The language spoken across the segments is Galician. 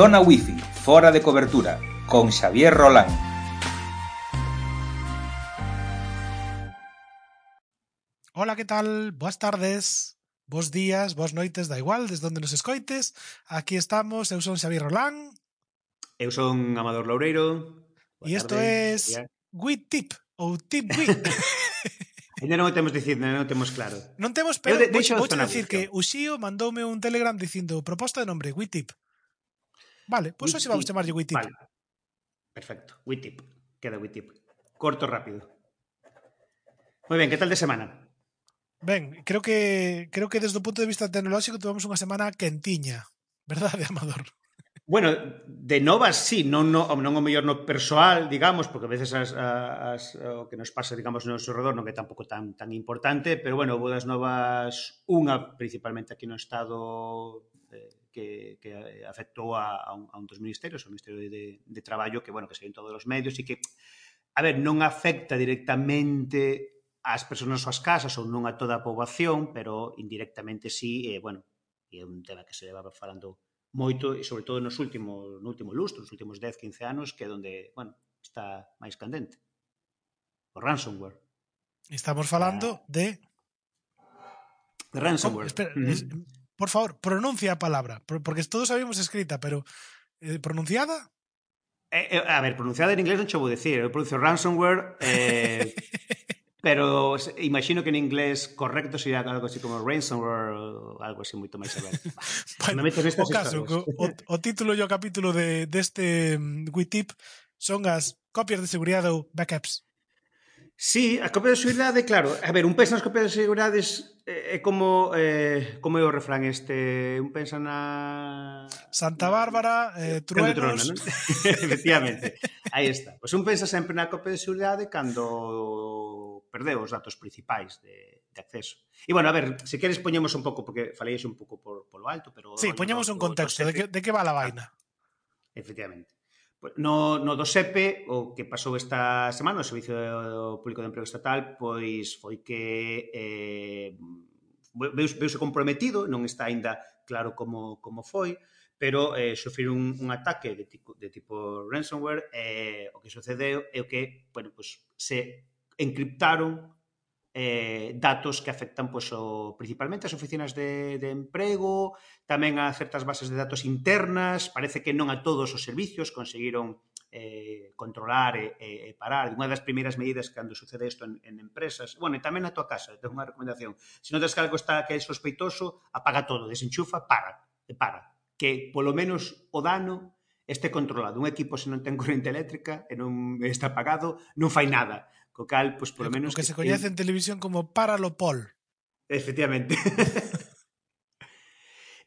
Zona Wifi, fora de cobertura, con Xavier Rolán. Hola, que tal? Boas tardes, bos días, boas noites, da igual, desde onde nos escoites. Aquí estamos, eu son Xavier Rolán. Eu son Amador Loureiro. E isto é es Wit Tip, ou Tip Wit. Ainda non o temos dicindo, non o temos claro. Non temos, pero vou, vou, vou, vou decir que o Xío mandoume un telegram dicindo proposta de nombre, Witip. Vale, pois pues así vamos chamarlle WITIP. Vale. Perfecto, WITIP. Queda WITIP. Corto rápido. Moi ben, que tal de semana? Ben, creo que creo que desde o punto de vista tecnolóxico tivemos unha semana quentiña, verdade, Amador? Bueno, de novas sí, non, no, non o mellor no persoal, digamos, porque a veces as, as, o que nos pasa, digamos, no noso redor non é tampouco tan, tan importante, pero bueno, houve das novas unha, principalmente aquí no estado que, que afectou a, a, un, a un dos ministerios, o Ministerio de, de Traballo, que, bueno, que se en todos os medios e que, a ver, non afecta directamente ás persoas ás casas ou non a toda a poboación, pero indirectamente sí, eh, bueno, é un tema que se leva falando moito e sobre todo nos últimos no último lustro, nos últimos 10, 15 anos, que é onde, bueno, está máis candente. O ransomware. Estamos falando ah. de De ransomware. Oh, espera, mm -hmm. es, por favor, pronuncia a palabra, porque todos sabemos escrita, pero eh, pronunciada. Eh, eh, a ver, pronunciada en inglés non che vou decir, eu pronuncio ransomware, eh, pero imagino que en inglés correcto sería algo así como ransomware ou algo así moito máis severo. bueno, Me o, caso, o, o título e o capítulo de, deste de mm, WeTip son as copias de seguridade ou backups. Sí, a copia de seguridade, claro. A ver, un pensa nas copias de seguridade eh, é como eh, como é o refrán este, un pensa na Santa Bárbara, eh, truenos. Trueno, ¿no? Efectivamente. Aí está. Pois pues un pensa sempre na copia de seguridade cando perdeu os datos principais de, de acceso. E bueno, a ver, se queres poñemos un pouco porque faléis un pouco por, polo alto, pero Sí, poñemos un contexto de que, de que va a la vaina. Efectivamente. No, no do SEPE, o que pasou esta semana, o Servicio Público de Emprego Estatal, pois foi que eh, veuse, veuse comprometido, non está aínda claro como, como foi, pero eh, sufrir un, un ataque de tipo, de tipo ransomware, eh, o que sucedeu é o que, bueno, pues, se encriptaron eh, datos que afectan pois, o, principalmente as oficinas de, de emprego, tamén a certas bases de datos internas, parece que non a todos os servicios conseguiron eh, controlar e, e, e parar. Unha das primeiras medidas cando sucede isto en, en empresas, bueno, e tamén na tua casa, tengo unha recomendación. Se notas que algo está que é sospeitoso, apaga todo, desenchufa, para, e para. Que polo menos o dano este controlado. Un equipo se non ten corrente eléctrica e non está apagado, non fai nada. Co cal, pois polo eh, menos... O que, que se coñece en televisión como Paralopol. Efectivamente.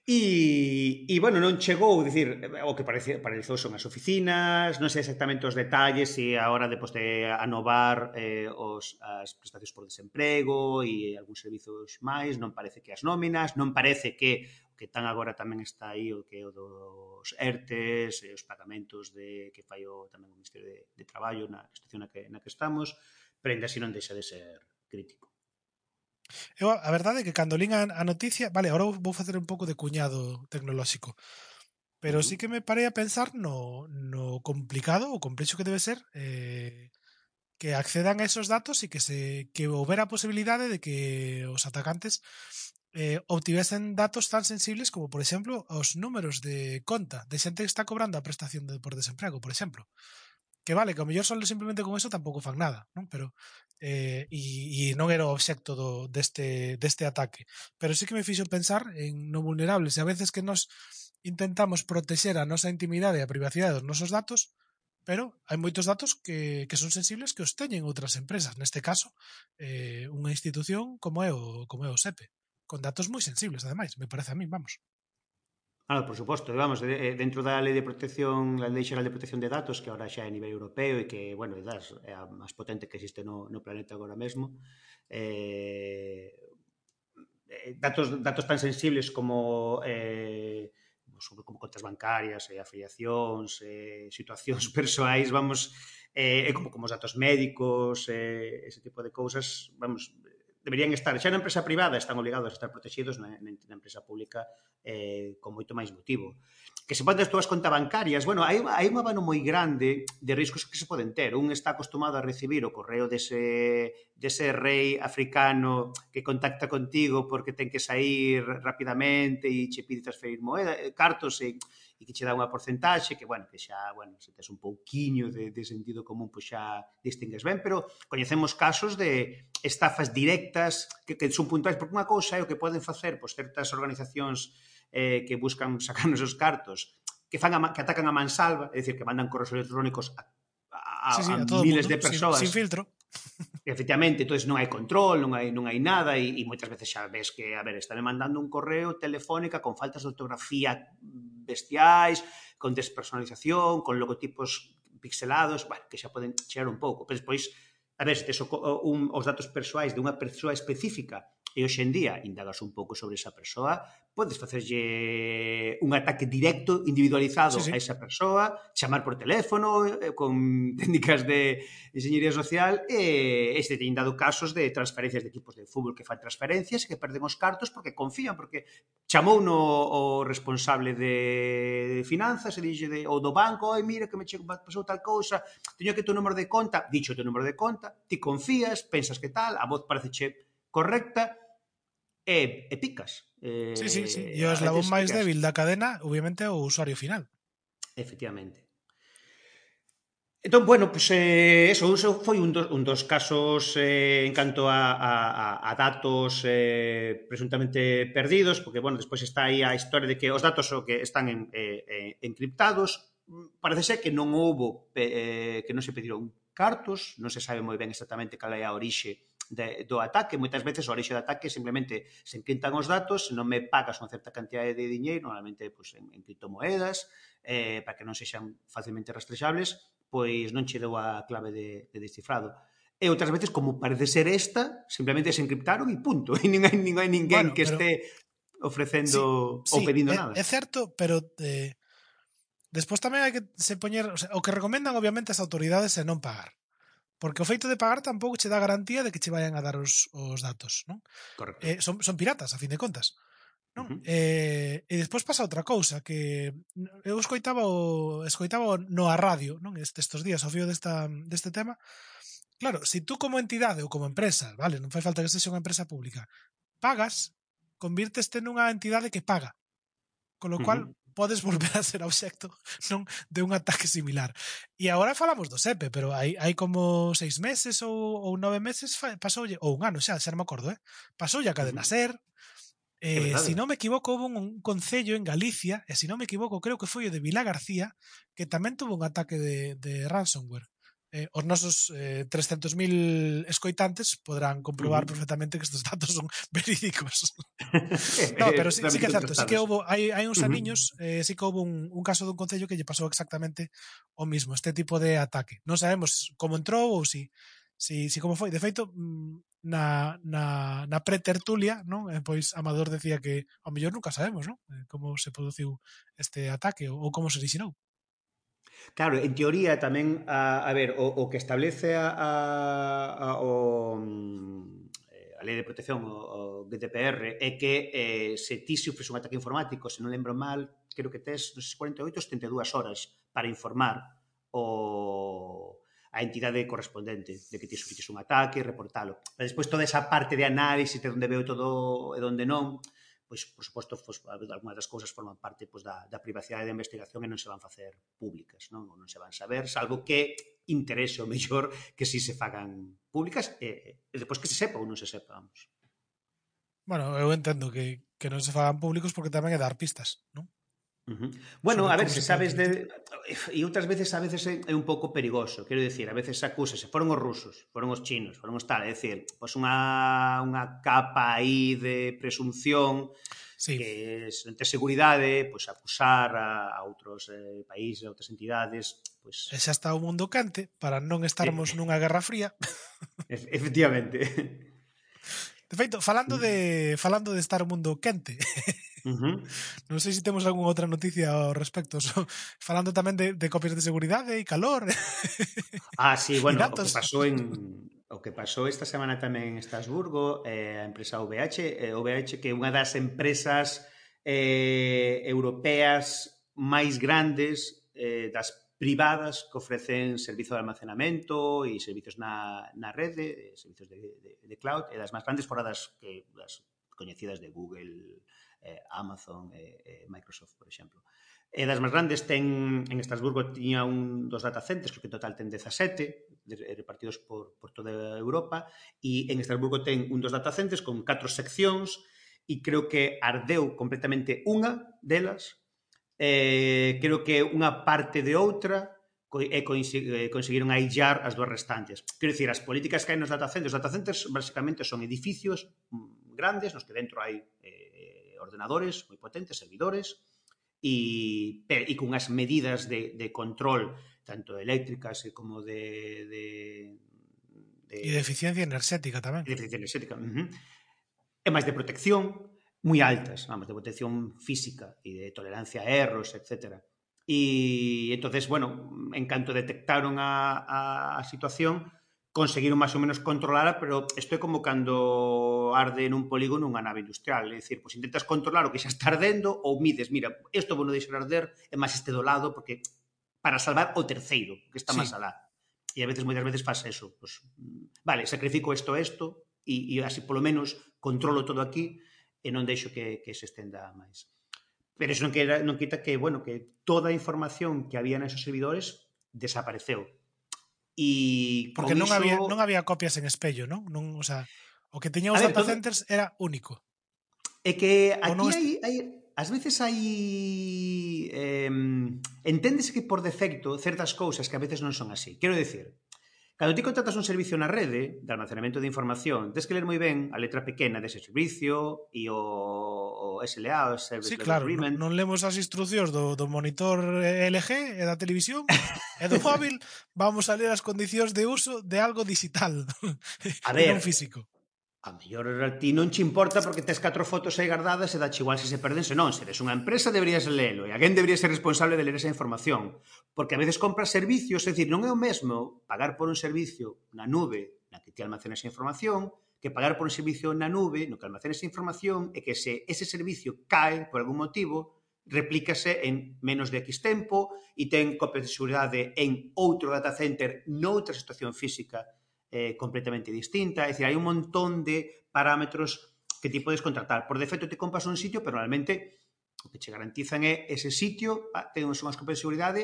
E, e, bueno, non chegou, dicir, o que parece, paralizou son as oficinas, non sei exactamente os detalles se a hora de, pues, de anovar eh, os, as prestacións por desemprego e algúns servizos máis, non parece que as nóminas, non parece que o que tan agora tamén está aí o que é o dos ERTES, e os pagamentos de que fai o, tamén o Ministerio de, de Traballo na situación na que, na que estamos, pero ainda así non deixa de ser crítico. Eu, a verdade é que cando lín a, a noticia, vale, agora vou facer un pouco de cuñado tecnolóxico, pero sí que me parei a pensar no, no complicado o complexo que debe ser eh, que accedan a esos datos e que se que houbera a posibilidade de que os atacantes eh, obtivesen datos tan sensibles como, por exemplo, os números de conta de xente que está cobrando a prestación de, por desemprego, por exemplo que vale, que ao mellor solo simplemente con eso tampouco fan nada, non? Pero eh, e, e non era o obxecto do, deste, deste ataque. Pero sí que me fixo pensar en no vulnerables e a veces que nos intentamos protexer a nosa intimidade e a privacidade dos nosos datos, pero hai moitos datos que, que son sensibles que os teñen outras empresas, neste caso eh, unha institución como é o, como é o SEPE, con datos moi sensibles, ademais, me parece a mí, vamos. Ah, por suposto, vamos, dentro da Lei de Protección, a Lei Xeral de Protección de Datos, que agora xa é a nivel europeo e que, bueno, das, é a máis potente que existe no, no planeta agora mesmo, eh, eh datos, datos tan sensibles como eh, sobre como contas bancarias, e afiliacións, e situacións persoais, vamos, eh, como, como os datos médicos, eh, ese tipo de cousas, vamos, deberían estar, xa na empresa privada están obligados a estar protegidos na, na empresa pública eh, con moito máis motivo. Que se poden as túas contas bancarias, bueno, hai, hai un abano moi grande de riscos que se poden ter. Un está acostumado a recibir o correo dese, dese rei africano que contacta contigo porque ten que sair rapidamente e che pide transferir moeda, eh, cartos e... Eh, e que che dá unha porcentaxe que, bueno, que xa, bueno, se tes un pouquiño de, de sentido común, pois xa distingues ben, pero coñecemos casos de estafas directas que, que son puntuais, porque unha cousa é o que poden facer pois, certas organizacións eh, que buscan sacarnos os cartos, que, fan a, que atacan a mansalva, é dicir, que mandan correos electrónicos a, a, sí, sí, a, a miles mundo, de persoas. Sin, sin filtro. Efectivamente, entonces non hai control, non hai, non hai nada e, e moitas veces xa ves que, a ver, están mandando un correo telefónica con faltas de ortografía bestiais, con despersonalización, con logotipos pixelados, bueno, que xa poden chear un pouco. Pero despois, a ver, se tes un, os datos persoais de unha persoa específica E hoxe en día, indagas un pouco sobre esa persoa, podes facerlle un ataque directo, individualizado sí, sí. a esa persoa, chamar por teléfono, eh, con técnicas de enxeñería social, e este teñen dado casos de transferencias de equipos de fútbol que fan transferencias, e que perden os cartos porque confían, porque chamou no o responsable de, finanzas e dixe de, ou do banco, oi, mira que me pasou tal cousa, teño que tu número de conta, dicho o teu número de conta, ti confías, pensas que tal, a voz parece che correcta, e, e picas. Eh, sí, sí, sí. E o eslabón máis débil da cadena, obviamente, o usuario final. Efectivamente. Entón, bueno, pues, eh, eso, eso foi un do, un dos casos eh, en canto a, a, a datos eh, presuntamente perdidos, porque, bueno, despois está aí a historia de que os datos o que están en, eh, eh encriptados, parece ser que non houbo, eh, que non se pediron cartos, non se sabe moi ben exactamente cal é a orixe de, do ataque, moitas veces o orixe do ataque simplemente se enquintan os datos, non me pagas unha certa cantidade de diñeiro, normalmente pois, en, en criptomoedas, eh, para que non sexan facilmente rastrexables, pois non che dou a clave de, de descifrado. E outras veces, como parece ser esta, simplemente se encriptaron e punto. E nin hai, nin hai ninguén bueno, que pero... este ofrecendo sí, ou pedindo é, nada. É certo, pero eh, despois tamén hai que se poñer, o, sea, o que recomendan obviamente as autoridades é non pagar. Porque o feito de pagar tampouco che dá garantía de que che vayan a dar os, os datos, non? Correcto. Eh, son, son piratas, a fin de contas. Non? Uh -huh. eh, e despois pasa outra cousa que eu escoitaba o, escoitaba no a radio, non? Est, estes días ao fío desta deste tema. Claro, se si tú como entidade ou como empresa, vale, non fai falta que sexa unha empresa pública, pagas, convirteste nunha entidade que paga. Con lo cual, uh -huh podes volver a ser obxecto non de un ataque similar. E agora falamos do SEPE, pero hai, hai como seis meses ou, ou nove meses pasoulle, ou un ano xa, xa non me acordo, eh? pasoulle a cadena SER, Eh, si non me equivoco, houve un, un concello en Galicia, e se si non me equivoco, creo que foi o de Vila García, que tamén tuvo un ataque de, de ransomware eh, os nosos eh, 300.000 escoitantes podrán comprobar uh -huh. perfectamente que estes datos son verídicos. no, pero sí, sí que é certo, sí que houve, hai, hai uns aniños, uh -huh. eh, sí que houve un, un caso dun concello que lle pasou exactamente o mismo, este tipo de ataque. Non sabemos como entrou ou si, si, si como foi. De feito, mm, na, na, na pretertulia, non? eh, pois Amador decía que ao mellor nunca sabemos, non? Eh, como se produciu este ataque ou, ou como se orixinou. Claro, en teoría tamén, a, a ver, o, o que establece a, a, a, o, mm, a lei de protección, o, o GDPR, é que eh, se ti sufres un ataque informático, se non lembro mal, creo que tes, non sei, 48 ou 72 horas para informar o a entidade correspondente de que ti sufriches un ataque e reportalo. Pero despois toda esa parte de análisis de onde veo todo e onde non, pois, por suposto, pois, algunhas das cousas forman parte pois, da, da privacidade da investigación e non se van facer públicas, non? Ou non se van saber, salvo que interese o mellor que si se fagan públicas eh, eh, e, e depois que se sepa ou non se sepa, vamos. Bueno, eu entendo que, que non se fagan públicos porque tamén é dar pistas, non? Uh -huh. Bueno, a ver, se sabes de... E outras veces, a veces é un pouco perigoso. Quero dicir, a veces acúsase. Foron os rusos, foron os chinos, foron os tal. É dicir, pois unha, unha capa aí de presunción sí. que entre seguridade, pois acusar a, a outros eh, países, a outras entidades, pois e xa está o mundo cante para non estarmos sí. nunha guerra fría. Efectivamente. De feito, falando de falando de estar o mundo quente, Uh -huh. Non sei se temos algunha outra noticia ao respecto. So, falando tamén de, de copias de seguridade e calor. Ah, sí, bueno, o que pasou en o que pasou esta semana tamén en Estrasburgo, eh, a empresa VH, eh, VH que é unha das empresas eh, europeas máis grandes eh, das privadas que ofrecen servizo de almacenamento e servizos na, na rede, servizos de, de, de cloud, eh, e das máis grandes foradas que das coñecidas de Google, eh, Amazon e eh, eh, Microsoft, por exemplo. E das máis grandes ten en Estrasburgo tiña un dos data centers, creo que en total ten 17 eh, repartidos por, por toda Europa e en Estrasburgo ten un dos data centers con catro seccións e creo que ardeu completamente unha delas eh, creo que unha parte de outra e conseguiron aillar as dúas restantes. Quero dicir, as políticas que hai nos data centers, os data centers basicamente son edificios mm, grandes nos que dentro hai eh, ordenadores moi potentes, servidores, e, e cunhas medidas de, de control tanto eléctricas como de, de, de... E de eficiencia enerxética tamén. De eficiencia enerxética, uh -huh. E máis de protección, moi altas, vamos, de protección física e de tolerancia a erros, etc. E entonces, bueno, en canto detectaron a, a, a situación, conseguiron máis ou menos controlar, pero isto é como cando arde nun polígono unha nave industrial, é dicir, pois intentas controlar o que xa está ardendo ou mides, mira, isto vou non deixar arder, é máis este do lado, porque para salvar o terceiro, que está sí. máis alá. E a veces, moitas veces, pasa eso. Pois, mm, vale, sacrifico isto isto, e, e así polo menos controlo todo aquí, e non deixo que, que se estenda máis. Pero iso non, queda, non quita que, bueno, que toda a información que había nesos servidores desapareceu E porque non iso... había non había copias en espello, non? Non, o sea, o que tiñan os data centers todo... era único. É que aquí non hai, hai ás veces hai eh, enténdese que por defecto certas cousas que a veces non son así. Quero decir, Cando ti contratas un servicio na rede de almacenamento de información, tens que ler moi ben a letra pequena dese servicio e o, o SLA, o Service sí, claro, Agreement. Non, non lemos as instruccións do, do monitor LG e da televisión e do móvil, vamos a ler as condicións de uso de algo digital, a ver, non físico. A mellor a ti non che importa porque tes catro fotos aí guardadas e dache igual se se perden, se non, se eres unha empresa deberías lelo e alguén debería ser responsable de ler esa información. Porque a veces compras servicios, é dicir, non é o mesmo pagar por un servicio na nube na que ti almacenas a información que pagar por un servicio na nube no que almacenas a información e que se ese servicio cae por algún motivo, replícase en menos de X tempo e ten copias de seguridade en outro data center noutra situación física eh, completamente distinta. Es decir, hay un montón de parámetros que ti podes contratar. Por defecto te compras un sitio, pero realmente o que che garantizan é ese sitio, ah, ten unhas copias de seguridade,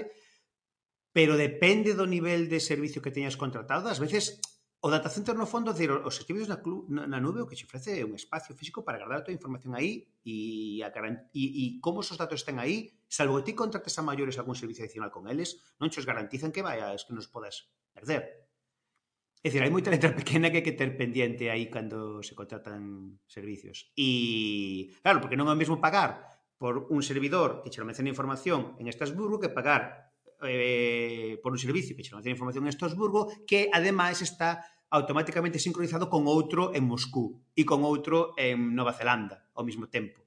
pero depende do nivel de servicio que teñas contratado. Ás veces o data center no fondo, decir, os servicios na, club, na nube o que che ofrece é un espacio físico para guardar a tua información aí e, a e, e como esos datos estén aí, salvo que ti contrates a maiores algún servicio adicional con eles, non che os garantizan que vayas, que nos podas perder. É dicir, hai moita letra pequena que hai que ter pendiente aí cando se contratan servicios. E, claro, porque non é o mesmo pagar por un servidor que che almacena información en Estrasburgo que pagar eh, por un servicio que che almacena información en Estrasburgo que, ademais, está automáticamente sincronizado con outro en Moscú e con outro en Nova Zelanda ao mesmo tempo.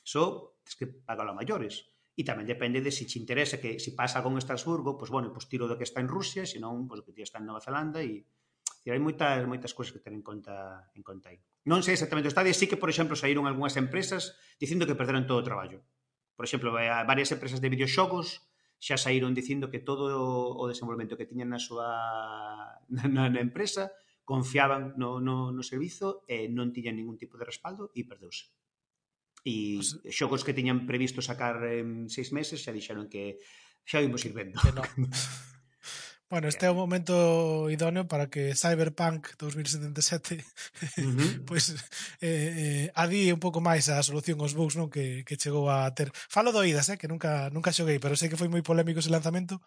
Iso, tens que pagar a maiores. E tamén depende de se si te interesa que se si pasa algo en Estrasburgo, pois, bueno, pois tiro do que está en Rusia, senón pois, que que está en Nova Zelanda e Decir, hai moitas moitas cousas que ter en conta en conta aí. Non sei exactamente o estadio, sí que, por exemplo, saíron algunhas empresas dicindo que perderon todo o traballo. Por exemplo, eh, varias empresas de videoxogos xa saíron dicindo que todo o desenvolvemento que tiñan na súa na, na empresa confiaban no, no, no servizo e non tiñan ningún tipo de respaldo e perdeuse. E pues, eh, xogos que tiñan previsto sacar en seis meses xa dixeron que xa vimos ir vendo. Que no. Bueno, este é o momento idóneo para que Cyberpunk 2077 uh -huh. pois pues, eh, eh, adíe un pouco máis a solución aos bugs non que, que chegou a ter. Falo do Idas, eh, que nunca nunca xoguei, pero sei que foi moi polémico ese lanzamento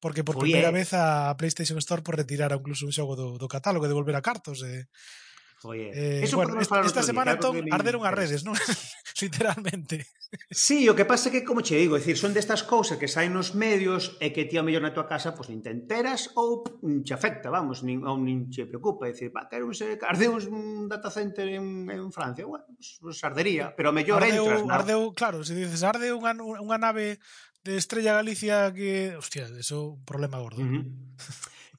porque por primeira vez a PlayStation Store por retirar incluso un xogo do, do catálogo e devolver a cartos. Eh. Oye, Eh, Eso bueno, esta, esta semana, día, Tom, arderon as redes, non? Literalmente. Sí, o que pasa é que, como che digo, decir, son destas cousas que saen nos medios e que ti ao mellor na tua casa, pois, pues, nin te enteras ou nin che afecta, vamos, nin, ou nin che preocupa. É dicir, va, caer un, ardeu un data center en, en Francia, bueno, pues, ardería, pero a mellor ardeu, entras. ¿no? Ardeu, claro, se dices, arde unha, unha nave de Estrella Galicia que... Hostia, eso é un problema gordo. Uh -huh.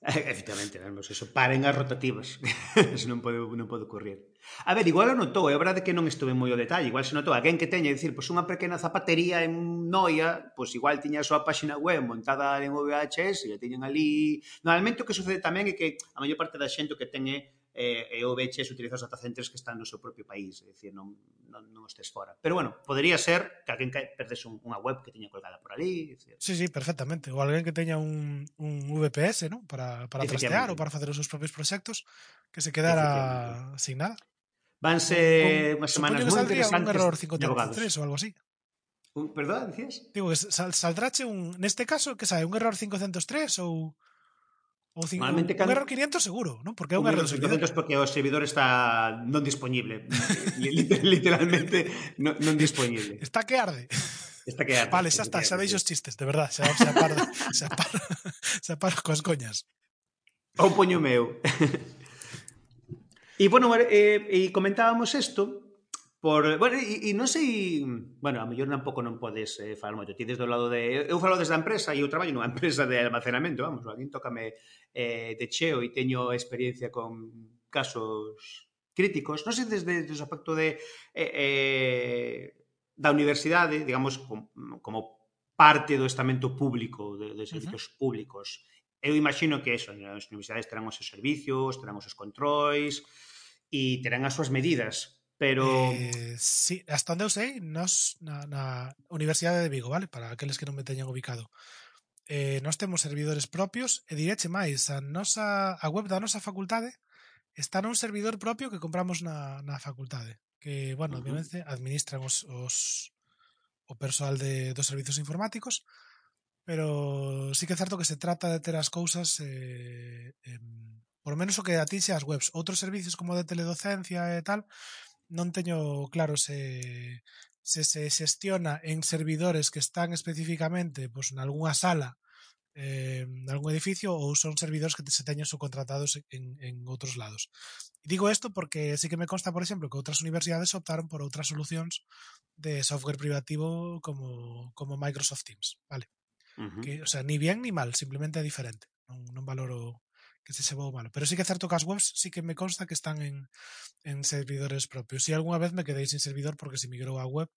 Efectivamente, vamos, pois eso paren as rotativas. eso non pode, non pode ocurrir. A ver, igual o notou, é verdade que non estuve moi o detalle, igual se notou alguén que teña, dicir, pois unha pequena zapatería en Noia, pois igual tiña a súa páxina web montada en VHS, e a tiñan ali. Normalmente o que sucede tamén é que a maior parte da xente que teñe eh, eu veches utiliza os data centers que están no seu propio país, é dicir, non, non, non estes fora. Pero bueno, podería ser que alguén que perdes un, unha web que teña colgada por ali. Dicir. Sí, sí, perfectamente. Ou alguén que teña un, un VPS ¿no? para, para trastear ou para facer os seus propios proxectos que se quedara sin nada. Vanse unhas semanas moi interesantes. Un error 533 ou algo así. Un, perdón, dicías? Digo, sal, saldrache un... Neste caso, que sabe, un error 503 ou... Ou cinco, Normalmente, un error 500 seguro, non? Porque é un error 500 porque o servidor está non disponible. Literalmente non, non disponible. Está que arde. Está que arde. Vale, xa está, xa veis os chistes, de verdad. Xa, xa paro, xa paro, xa paro coas coñas. Ou poño meu. E, bueno, eh, e comentábamos isto, Por, eh, bueno, e, e non sei... Bueno, a mellor tampouco non podes eh, falar moito. Ti desde o lado de... Eu falo desde a empresa e eu traballo nunha empresa de almacenamento, vamos, alguén tócame eh, de cheo e teño experiencia con casos críticos. Non sei desde, desde o aspecto de... Eh, eh, da universidade, digamos, como, como parte do estamento público, de, de servicios uh -huh. públicos. Eu imagino que eso, as universidades terán os seus servicios, terán os seus controis e terán as súas medidas Pero... Eh, sí, hasta onde eu sei, nos na, na Universidade de Vigo, vale? Para aqueles que non me teñan ubicado. Eh, nós temos servidores propios e direche máis, a, nosa, a web da nosa facultade está nun servidor propio que compramos na, na facultade que, bueno, uh -huh. obviamente administran os, os, o persoal de, dos servizos informáticos, pero sí que é certo que se trata de ter as cousas eh, eh, por menos o que atinxe as webs. Outros servizos como de teledocencia e tal, non teño claro se se se xestiona en servidores que están especificamente pois, en algunha sala eh, en algún edificio ou son servidores que se teñen subcontratados en, en outros lados. E digo isto porque sí que me consta, por exemplo, que outras universidades optaron por outras solucións de software privativo como, como Microsoft Teams, vale? Uh -huh. que, o sea, ni bien ni mal, simplemente é diferente. Non, non valoro que se se vou malo. Pero sí que é certo que as webs sí que me consta que están en, en servidores propios. Si algunha vez me quedei sin servidor porque se migrou a web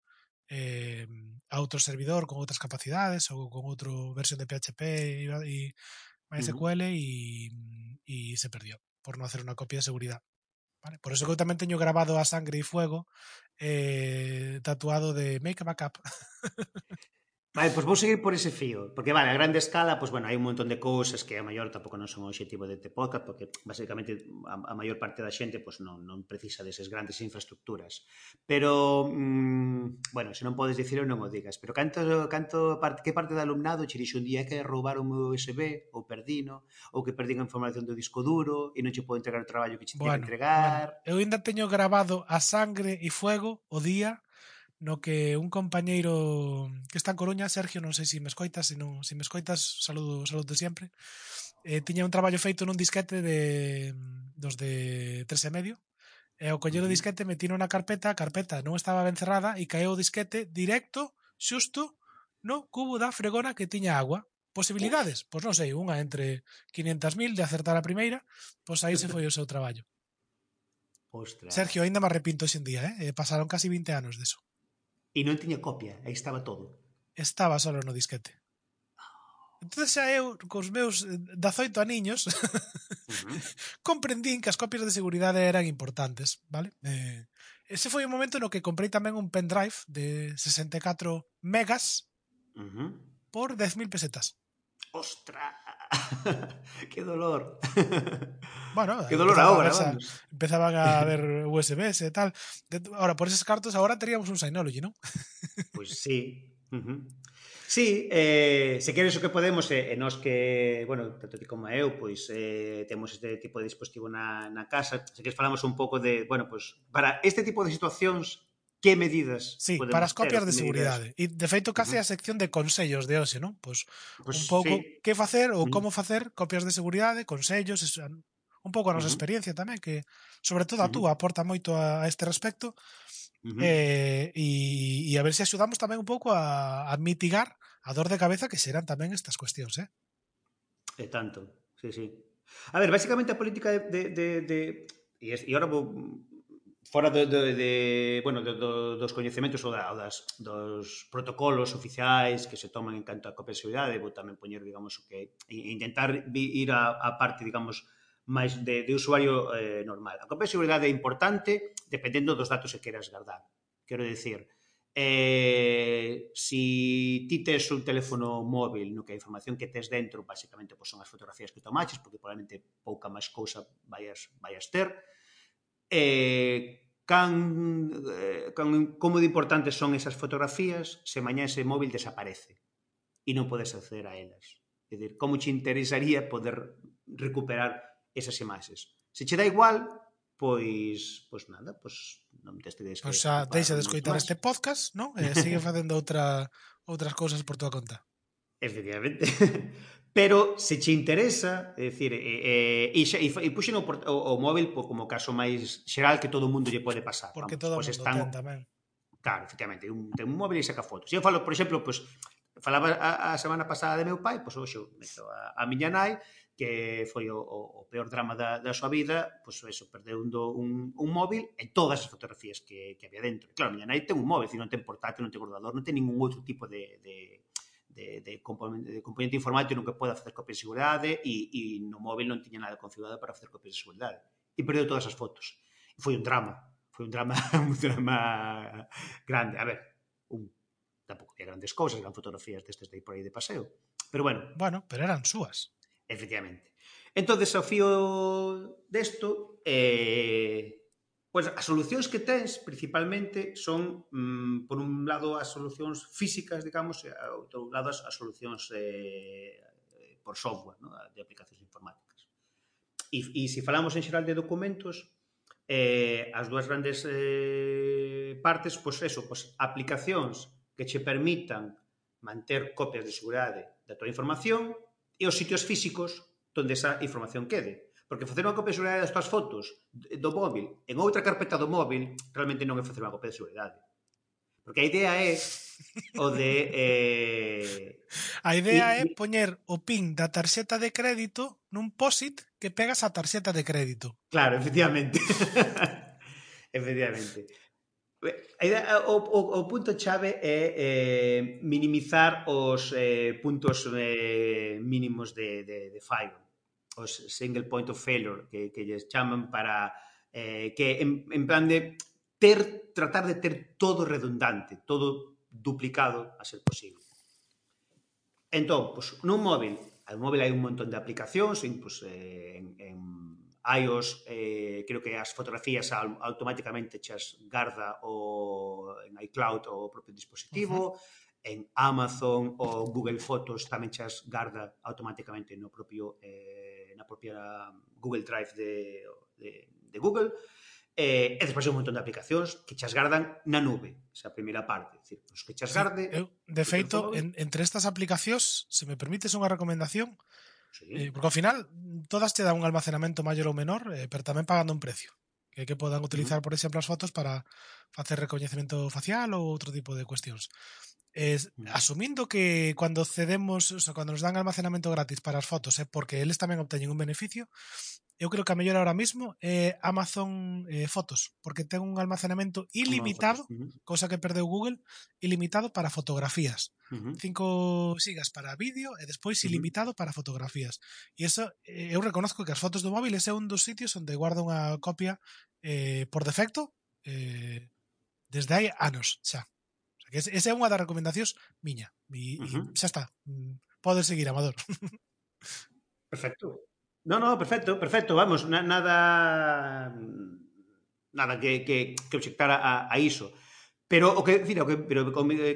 eh, a outro servidor con outras capacidades ou con outro versión de PHP e, e MySQL uh -huh. e, e se perdió por non hacer unha copia de seguridad. Vale? Por eso que eu tamén teño grabado a sangre e fuego eh, tatuado de Make a Backup. Vale, pois vou seguir por ese fío, porque vale, a grande escala, pois bueno, hai un montón de cousas que a maior tampouco non son o obxectivo deste podcast, porque basicamente a, a maior parte da xente pois non, non precisa deses grandes infraestructuras. Pero mmm, bueno, se non podes dicirlo non o digas, pero canto canto parte que parte do alumnado che dixo un día que roubaron o meu USB ou perdino, ou que perdín a información do disco duro e non che podo entregar o traballo que che bueno, que entregar. Bueno, eu ainda teño grabado a sangre e fuego o día no que un compañeiro que está en Coruña, Sergio, non sei se me escoitas, se, non, se me escoitas, saludo, saludo sempre, eh, tiña un traballo feito nun disquete de, dos de tres e medio, e o collero o disquete metino na carpeta, a carpeta non estaba ben cerrada e caeu o disquete directo, xusto, no cubo da fregona que tiña agua. Posibilidades? Pois non sei, unha entre 500.000 de acertar a primeira, pois aí se foi o seu traballo. Ostras. Sergio, ainda me arrepinto hoxe en día, eh? eh pasaron casi 20 anos deso. E non tiña copia, aí estaba todo. Estaba solo no disquete. Entón xa eu, cos meus eh, 18 aniños, uh -huh. comprendín que as copias de seguridade eran importantes, vale? Eh, ese foi o momento no que comprei tamén un pendrive de 64 megas uh -huh. por 10.000 pesetas ostra, ¡Qué dolor. Bueno, que dolor ahora. A, empezaban a haber USBs y tal. Ahora, por esos cartos ahora teríamos un Synology, ¿no? Pois pues sí. Uh -huh. Sí, eh, se queres o que podemos, eh, e nós que, bueno, tanto ti como eu, pois eh, temos este tipo de dispositivo na, na casa, se queres falamos un pouco de, bueno, pois para este tipo de situacións que medidas Sí, para as copias de medidas? seguridade. E, de feito, case a sección de consellos de hoxe, non? Pois, pues, un pouco sí. que facer ou como facer copias de seguridade, consellos, un pouco a nosa uh -huh. experiencia tamén, que sobre todo a túa aporta moito a, a este respecto. Uh -huh. eh, e, e a ver se axudamos tamén un pouco a, a mitigar a dor de cabeza que serán tamén estas cuestións, eh? E tanto, sí, sí. A ver, basicamente a política de... de, de, de e, es, e vou fora de, de, de, bueno, de, do, dos coñecementos ou, da, ou das, dos protocolos oficiais que se toman en canto a copensibilidade, vou tamén poñer, digamos, o que intentar ir a, a parte, digamos, máis de, de usuario eh, normal. A copensibilidade é importante dependendo dos datos que queras guardar. Quero dicir, eh, si ti tes un teléfono móvil no que a información que tes dentro basicamente pois, son as fotografías que tomaches, porque probablemente pouca máis cousa vayas, vayas ter, eh, can, eh, can, como de importantes son esas fotografías se mañá ese móvil desaparece e non podes acceder a elas. É dicir, como che interesaría poder recuperar esas imaxes? Se che dá igual, pois, pois nada, pois non tes que descoitar. Pois xa deixa de escoitar este podcast, non? E eh, sigue facendo outra, outras cousas por tua conta. Efectivamente. Pero se che interesa, é dicir, e, e, e, e, e puxen o, o, o móvil por, como caso máis xeral que todo o mundo lle pode pasar. Porque vamos, todo pois están, ten tamén. Claro, efectivamente, un, ten un móvil e saca fotos. Se eu falo, por exemplo, pois, falaba a, a semana pasada de meu pai, pois hoxe meto a, a miña nai, que foi o, o, o peor drama da, da súa vida, pois eso, perdeu un, un, un móvil e todas as fotografías que, que había dentro. Claro, miña nai ten un móvil, non ten portátil, non ten ordenador, non ten ningún outro tipo de, de, de, de, componente, de componente informático non que poda facer copias de seguridade e, e no móvil non tiña nada configurado para facer copias de seguridade. E perdeu todas as fotos. E foi un drama. Foi un drama, un drama grande. A ver, un, tampouco había grandes cousas, eran fotografías destes de por aí de paseo. Pero bueno. Bueno, pero eran súas. Efectivamente. Entonces, ao fío desto, eh, Pois as solucións que tens, principalmente, son, mm, por un lado, as solucións físicas, digamos, e, ao outro lado, as, as solucións eh, por software, no? de aplicacións informáticas. E, e se falamos en xeral de documentos, eh, as dúas grandes eh, partes, pois eso, pois aplicacións que che permitan manter copias de seguridade da tua información e os sitios físicos onde esa información quede. Porque facer unha copia de seguridade das túas fotos do móvil en outra carpeta do móvil realmente non é facer unha copia de seguridade. Porque a idea é o de... Eh... A idea é poñer o pin da tarxeta de crédito nun POSIT que pegas a tarxeta de crédito. Claro, efectivamente. efectivamente. A idea, o, o, o punto chave é eh, minimizar os eh, puntos eh, mínimos de, de, de Fireball os single point of failure que, que lles chaman para eh, que en, en plan de ter tratar de ter todo redundante, todo duplicado a ser posible. Entón, pues, nun móvil, no móvil hai un montón de aplicacións, en, pues, eh, en, en iOS eh, creo que as fotografías automáticamente chas garda o en iCloud o propio dispositivo, uh -huh. en Amazon ou Google Fotos tamén chas garda automáticamente no propio eh, na propia Google Drive de, de, de Google, Eh, e despois hai un montón de aplicacións que chas gardan na nube, esa primeira parte. Decir, os que chas garde... Eu, de feito, en, entre estas aplicacións, se me permites unha recomendación, sí. eh, porque ao final todas te dan un almacenamento maior ou menor, eh, pero tamén pagando un precio que, que podan utilizar, uh -huh. por exemplo, as fotos para facer recoñecemento facial ou outro tipo de cuestións. Eh, asumindo que cuando cedemos, o sea, cuando nos dan almacenamento gratis para as fotos, é eh, porque eles tamén obteñen un beneficio, eu creo que a mellor ahora mismo é eh, Amazon eh, Fotos, porque ten un almacenamento ilimitado, cosa que perdeu Google, ilimitado para fotografías. 5 uh -huh. sigas para vídeo eh, e despois ilimitado uh -huh. para fotografías. E eso eh, eu reconozco que as fotos do móvil ese é un dos sitios onde guardo unha copia eh, por defecto eh, desde hai anos xa. Porque esa é unha das recomendacións miña. E, uh -huh. e xa está. Mm, podes seguir, Amador. Perfecto. No, no, perfecto, perfecto, vamos, na, nada nada que, que, que obxectara a, a iso. Pero o que, decir, o que, pero,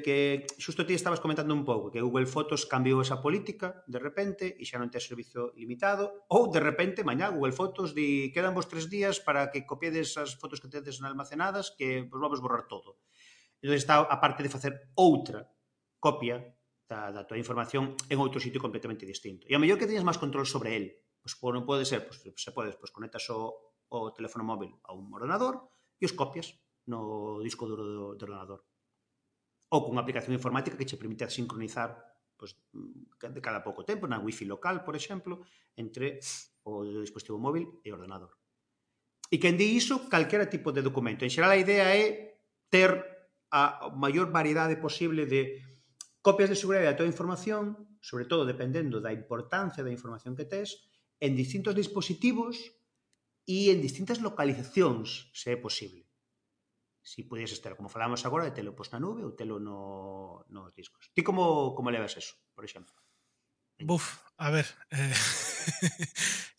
que xusto ti estabas comentando un pouco que Google Fotos cambiou esa política de repente e xa non ten servizo limitado ou de repente mañá Google Fotos di quedan vos tres días para que copiedes as fotos que tedes almacenadas que vos vamos borrar todo entón está a parte de facer outra copia da, da tua información en outro sitio completamente distinto. E ao mellor que teñas máis control sobre el, pois pues, non pode ser, pois, pues, se podes, pois pues, conectas o, o teléfono móvil a un ordenador e os copias no disco duro do, do ordenador. Ou con unha aplicación informática que che permite sincronizar pois, mm, de cada pouco tempo, na wifi local, por exemplo, entre o dispositivo móvil e o ordenador. E quen di iso, calquera tipo de documento. En xeral, a idea é ter a maior variedade posible de copias de seguridade da tua información, sobre todo dependendo da importancia da información que tes, en distintos dispositivos e en distintas localizacións, se é posible. Si pudiese estar, como falamos agora, de telo pois na nube ou telo no, nos discos. Ti como, como levas eso, por exemplo? Buf, a ver. Eh,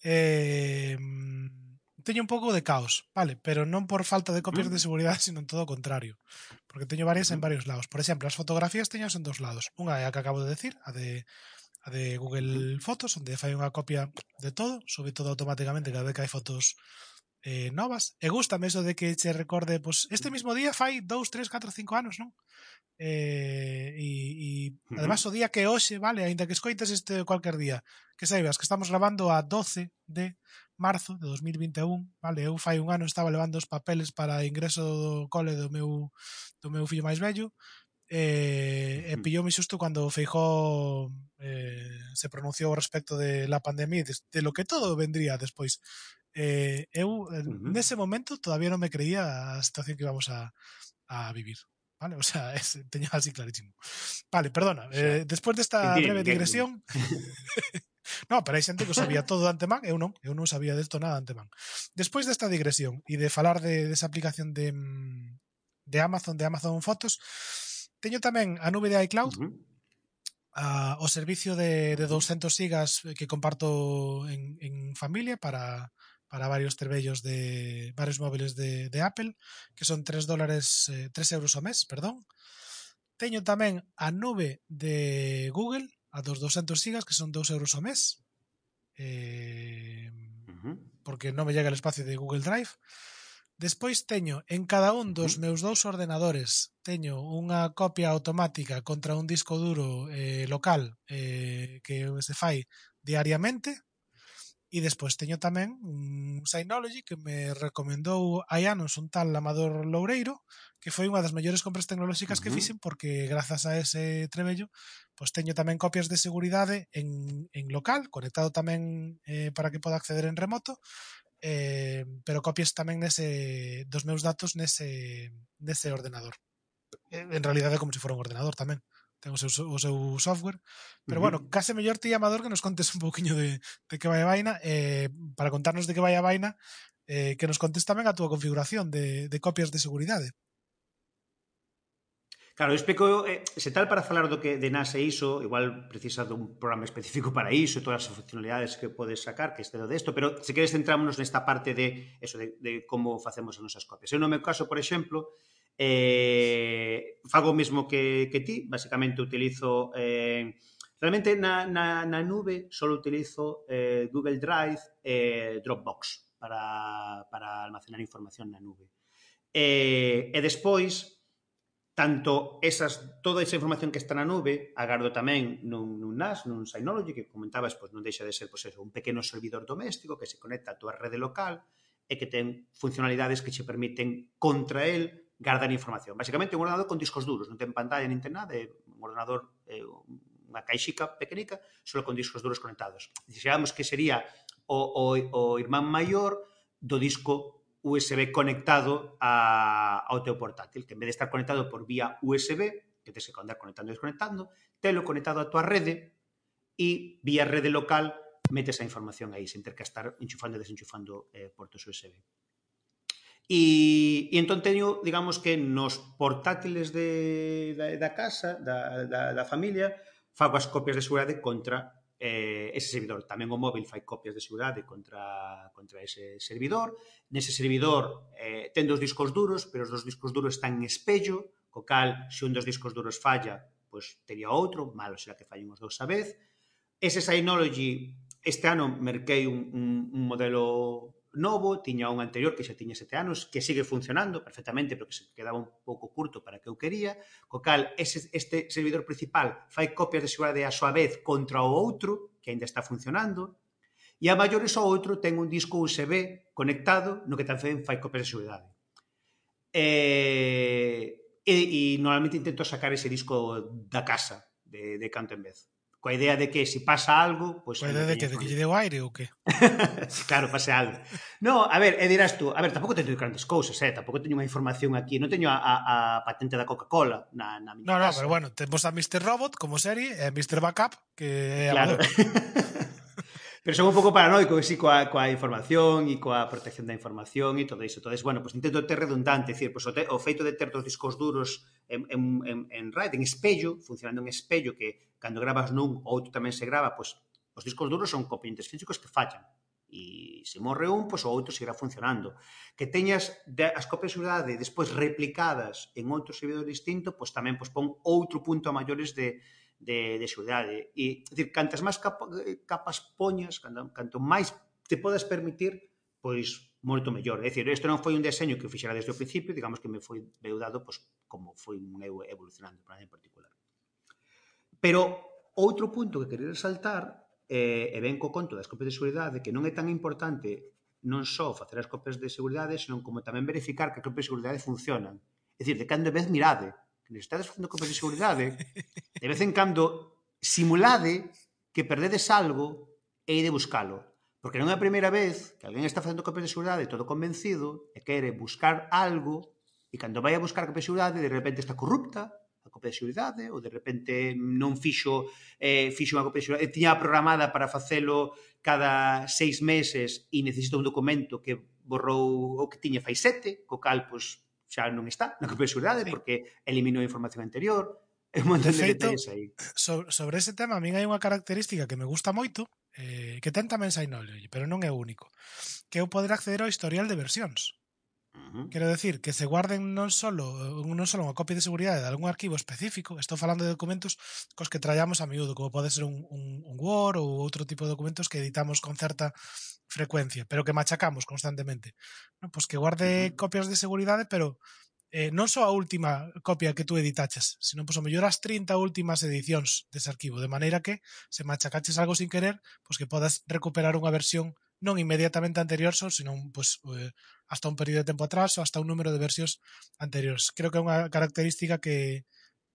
eh, mm, teño un pouco de caos, vale, pero non por falta de copias de seguridade, sino en todo o contrario, porque teño varias en varios lados. Por exemplo, as fotografías teño en dos lados. Unha é a que acabo de decir, a de a de Google Fotos, onde fai unha copia de todo, sube todo automáticamente cada vez que hai fotos eh, novas. E gustame eso de que che recorde, pues, este mismo día fai 2, 3, 4, 5 anos, non? Eh, e, e además o día que hoxe, vale, aínda que escoites este cualquier día, que saibas que estamos grabando a 12 de marzo de 2021, vale, eu fai un ano estaba levando os papeles para ingreso do cole do meu do meu fillo máis vello, e, e pillóme xusto cando Feijó eh, se pronunciou respecto de la pandemia de, de lo que todo vendría despois eh, eu uh -huh. nese momento todavía non me creía a situación que íbamos a, a vivir Vale, o sea, es, teño así clarísimo. Vale, perdona. O sea, eh, despois desta breve digresión... No, pero hai xente que o sabía todo de antemán, eu non, eu non sabía desto nada de antemán. Despois desta digresión e de falar de desa aplicación de mm, de Amazon, de Amazon Fotos, teño tamén a nube de iCloud, uh -huh. a, o servicio de, de 200 gigas que comparto en, en familia para, para varios trebellos de varios móviles de, de Apple, que son 3 dólares, eh, 3 euros ao mes, perdón. Teño tamén a nube de Google, a dos 200 gigas, que son 2 euros ao mes, eh, uh -huh. porque non me llega el espacio de Google Drive. Despois teño en cada un dos meus dous ordenadores teño unha copia automática contra un disco duro eh, local eh, que se fai diariamente E despois teño tamén un Synology que me recomendou hai anos un tal Amador Loureiro, que foi unha das mellores compras tecnolóxicas uh -huh. que fixen porque grazas a ese trebello, pois teño tamén copias de seguridade en, en local, conectado tamén eh, para que poda acceder en remoto, eh, pero copias tamén nese dos meus datos nese nese ordenador. En realidade como se si fora un ordenador tamén ten o seu, o seu software. Pero uh -huh. bueno, case mellor ti, Amador, que nos contes un pouquiño de, de que vai a vaina. Eh, para contarnos de que vai a vaina, eh, que nos contes tamén a túa configuración de, de copias de seguridade. Claro, eu explico, eh, se tal para falar do que de NAS e ISO, igual precisa dun programa específico para ISO e todas as funcionalidades que podes sacar, que este do desto, pero se queres centrámonos nesta parte de eso de, de como facemos as nosas copias. Eu no meu caso, por exemplo, Eh, fago o mesmo que, que ti, basicamente utilizo... Eh, realmente na, na, na nube solo utilizo eh, Google Drive e eh, Dropbox para, para almacenar información na nube. Eh, e despois, tanto esas, toda esa información que está na nube, agardo tamén nun, nun NAS, nun Synology, que comentabas, pois non deixa de ser pois eso, un pequeno servidor doméstico que se conecta á tua rede local e que ten funcionalidades que che permiten contra el gardan información. Basicamente un ordenador con discos duros, non ten pantalla nin ten nada, é un ordenador, é unha caixica pequenica, só con discos duros conectados. Dixéramos que sería o, o, o irmán maior do disco USB conectado a, ao teu portátil, que en vez de estar conectado por vía USB, que tens que andar conectando e desconectando, telo conectado a tua rede e vía rede local metes a información aí, sen ter que estar enchufando e desenchufando eh, portos USB. E, e entón teño, digamos que nos portátiles de, da, da casa, da, da, da familia, fago as copias de seguridade contra eh, ese servidor. Tamén o móvil fai copias de seguridade contra, contra ese servidor. Nese servidor eh, ten dos discos duros, pero os dos discos duros están en espello, co cal, se un dos discos duros falla, pois tería outro, malo será que fallen os dous a vez. Ese Synology, este ano merquei un, un, un modelo novo, tiña un anterior que xa tiña sete anos, que sigue funcionando perfectamente, pero que se quedaba un pouco curto para que eu quería, co cal ese, este servidor principal fai copias de seguridade a súa vez contra o outro, que aínda está funcionando, e a maiores o outro ten un disco USB conectado no que tamén fai copias de seguridade. E, e, e normalmente intento sacar ese disco da casa de, de canto en vez coa idea de que se si pasa algo... Pois, pues, coa idea de que, de que lle deu aire ou que? claro, pase algo. No, a ver, e dirás tú, a ver, tampouco teño grandes cousas, eh? tampouco teño unha información aquí, non teño a, a, a patente da Coca-Cola na, na miña no, casa. No, pero bueno, temos a Mr. Robot como serie e a Mr. Backup que é Claro. pero son un pouco paranoico sí, coa, coa información e coa protección da información e todo iso. Entonces, bueno, pues intento ter redundante, decir, pues, pois o, te, o feito de ter dos discos duros en, en, en, en RAID, en espello, funcionando en espello, que cando gravas nun outro tamén se grava, pois os discos duros son componentes físicos que fallan e se morre un, pois o outro seguirá funcionando. Que teñas as copias de seguridade despois replicadas en outro servidor distinto, pois tamén pois pon outro punto a maiores de, de, de seguridade. E, decir, cantas máis capa, eh, capas poñas, canto, canto máis te podas permitir, pois moito mellor. É dicir, isto non foi un deseño que fixera desde o principio, digamos que me foi deudado pois, como foi un eu evolucionando, para en particular. Pero outro punto que querer resaltar eh, e ben co conto das copias de seguridade que non é tan importante non só facer as copias de seguridade, senón como tamén verificar que as copias de seguridade funcionan. É dicir, de cando vez mirade, que estades facendo copias de seguridade, de vez en cando simulade que perdedes algo e ide buscalo. Porque non é a primeira vez que alguén está facendo copias de seguridade todo convencido e quere buscar algo e cando vai a buscar copias de seguridade de repente está corrupta a copia de seguridade ou de repente non fixo eh, fixo unha copia de seguridade, tiña programada para facelo cada seis meses e necesita un documento que borrou o que tiña fai sete, co cal pois, xa non está na copia de seguridade sí. porque eliminou a información anterior, É un montón de, de detalles aí. Sobre, sobre ese tema, a min hai unha característica que me gusta moito, eh, que ten tamén Sainol, pero non é único, que é o poder acceder ao historial de versións. Quero decir que se guarden non solo non solo unha copia de seguridade de algún arquivo específico, estou falando de documentos cos que trallamos a miúdo, como pode ser un, un, un Word ou outro tipo de documentos que editamos con certa frecuencia, pero que machacamos constantemente. No, pois que guarde uh -huh. copias de seguridade, pero eh, non só a última copia que tú editaches, sino pois, o mellor as 30 últimas edicións dese arquivo, de maneira que se machacaches algo sin querer, pois que podas recuperar unha versión non inmediatamente anterior, sino pois, eh, hasta un período de tempo atrás ou hasta un número de versións anteriores. Creo que é unha característica que,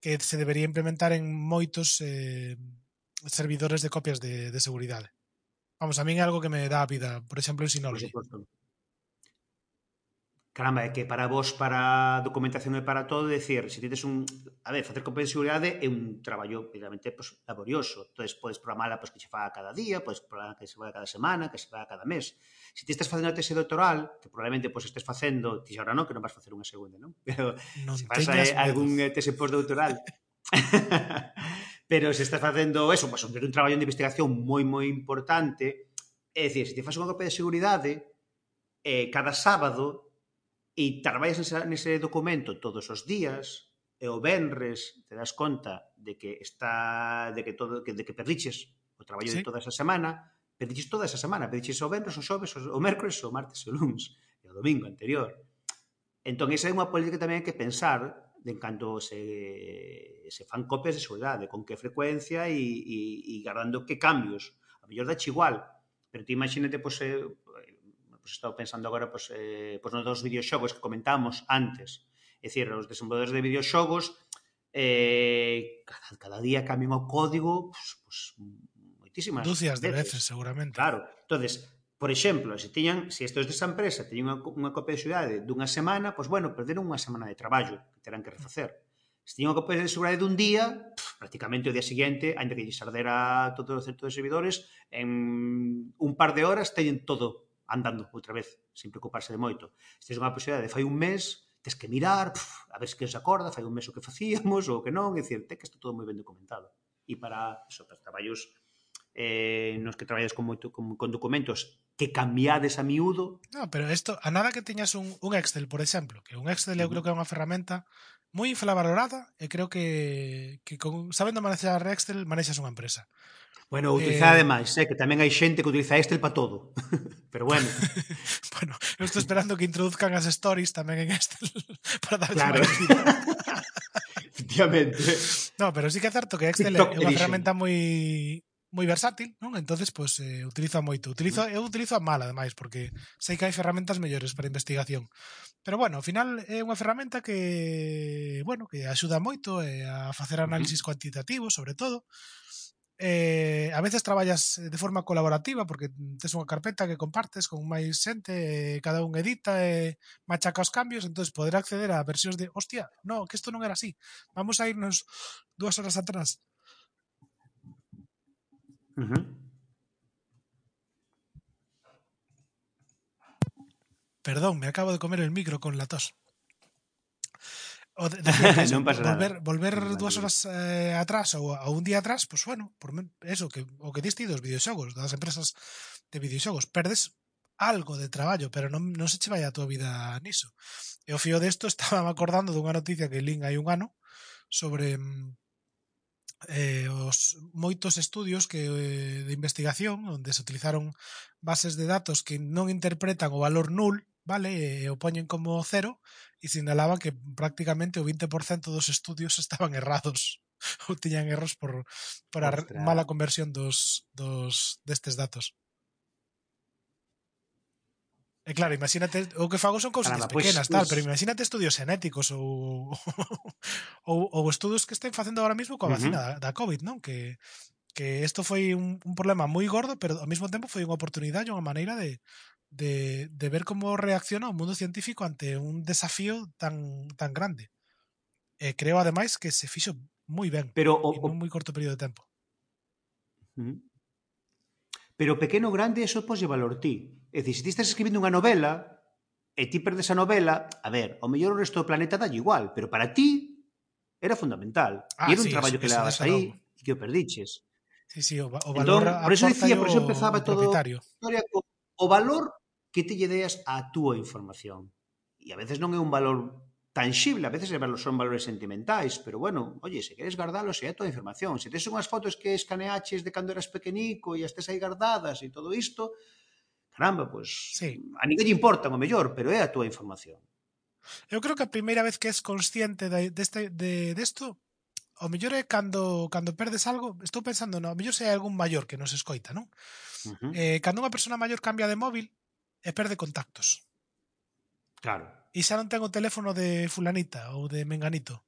que se debería implementar en moitos eh, servidores de copias de, de seguridade. Vamos, a min é algo que me dá a vida, por exemplo, en Synology. Por supuesto. Caramba, é que para vos, para documentación e para todo, decir, se tides un... A ver, facer copia de seguridade é un traballo, realmente, pues, laborioso. Entón, podes programala pues, que se faga cada día, podes programar que se faga cada semana, que se faga cada mes. Se ti estás facendo a tese doutoral, que probablemente pues, estés facendo, ti ahora non, que non vas facer unha segunda, non? Pero non se faz eh, algún eh, tese postdoutoral. Pero se estás facendo eso, pues, un traballo de investigación moi, moi importante, é dicir, se ti faz unha copia de seguridade, eh, cada sábado e traballas nese, nese documento todos os días e o venres te das conta de que está de que todo que, de que perdiches o traballo sí. de toda esa semana, perdiches toda esa semana, perdiches o venres, o xoves, o, o mércores, o martes, o luns e o domingo anterior. Entón, esa é unha política que tamén hai que pensar de en canto se, se fan copias de seguridade, con que frecuencia e, e, e guardando que cambios. A mellor dache igual, pero ti imagínate, pois, pues, eh, pois estaba pensando agora pois, eh, pois nos dos videoxogos que comentamos antes. É dicir, os desenvolvedores de videoxogos eh, cada, cada día cambian o código pois, pois, moitísimas Dúcias de veces, seguramente. Claro. entonces por exemplo, se tiñan, se estes desa empresa teñen unha unha copia de seguridade dunha semana, pois bueno, perderon unha semana de traballo que terán que refacer. Se tiñan unha copia de seguridade dun día, pff, prácticamente o día seguinte, ainda que lles ardera todo o centro de servidores, en un par de horas teñen todo andando outra vez, sin preocuparse de moito. Se tens unha posibilidade, fai un mes, tes que mirar, puf, a ver se que se acorda, fai un mes o que facíamos ou que non, é dicir, te que está todo moi ben documentado. E para, eso, para traballos eh, nos que traballas con, moito, con, con documentos que cambiades a miúdo. No, pero isto, a nada que teñas un, un Excel, por exemplo, que un Excel eu creo que é unha ferramenta moi infravalorada e creo que, que con, sabendo manejar Excel manexas unha empresa. Bueno, utilizar eh... ademais, eh, que tamén hai xente que utiliza Excel para todo. Pero bueno. bueno, eu estou esperando que introduzcan as stories tamén en Excel para dar claro. Efectivamente. No, pero sí que é certo que Excel TikTok é unha ferramenta moi moi versátil, non? Entonces, pois pues, eh, utilizo moito. Utilizo, eu utilizo a mal, ademais, porque sei que hai ferramentas mellores para investigación. Pero bueno, ao final é unha ferramenta que, bueno, que axuda moito eh, a facer análisis cuantitativos, sobre todo, eh, a veces traballas de forma colaborativa porque tes unha carpeta que compartes con máis xente, eh, cada un edita e eh, machaca os cambios, entonces poder acceder a versións de hostia, no, que isto non era así. Vamos a irnos dúas horas atrás. Uh -huh. Perdón, me acabo de comer el micro con la tos. O de, de, de non pasa volver, nada. volver no, dúas horas eh, atrás ou a un día atrás, pois pues, bueno, por eso que o que diste dos videoxogos, das empresas de videoxogos, perdes algo de traballo, pero non, non se che vai a tua vida niso. E o fío desto estaba me acordando dunha noticia que Lin hai un ano sobre mm, eh, os moitos estudios que eh, de investigación onde se utilizaron bases de datos que non interpretan o valor null vale, e o poñen como cero e sinalaban que prácticamente o 20% dos estudios estaban errados ou tiñan erros por, por a mala conversión dos, dos destes datos. E claro, imagínate, o que fago son cousas pues, pequenas, pues, tal, pues... pero imagínate estudios genéticos ou, ou, ou estudos que estén facendo ahora mismo coa vacina uh -huh. da, da COVID, non? Que que isto foi un, un problema moi gordo, pero ao mesmo tempo foi unha oportunidade, e unha maneira de, de, de, ver cómo reacciona un mundo científico ante un desafío tan, tan grande. Eh, creo ademais que se fixo moi ben pero o, en un moi corto período de tempo. Pero pequeno grande eso pos valor ti. É dicir, se ti estás escribindo unha novela e ti perdes a novela, a ver, o mellor o resto do planeta dalle igual, pero para ti era fundamental. Ah, e era sí, un traballo eso, que le dabas aí e que o perdiches. Sí, sí, o, o valor entón, por eso decía, por eso empezaba todo a historia co, o valor que te lle deas a túa información. E a veces non é un valor tangible, a veces son valores sentimentais, pero bueno, oye, se queres guardalo, se é a tua información. Se tes unhas fotos que escaneaches de cando eras pequenico e as tes aí guardadas e todo isto, caramba, pois sí. a ninguén lle importa o mellor, pero é a túa información. Eu creo que a primeira vez que és consciente deste, de, de, de o mellor é cando, cando perdes algo, estou pensando, no, o mellor se hai algún maior que nos escoita, non? Uh -huh. eh, cando unha persona maior cambia de móvil, e perde contactos. Claro. E xa non ten o teléfono de fulanita ou de menganito.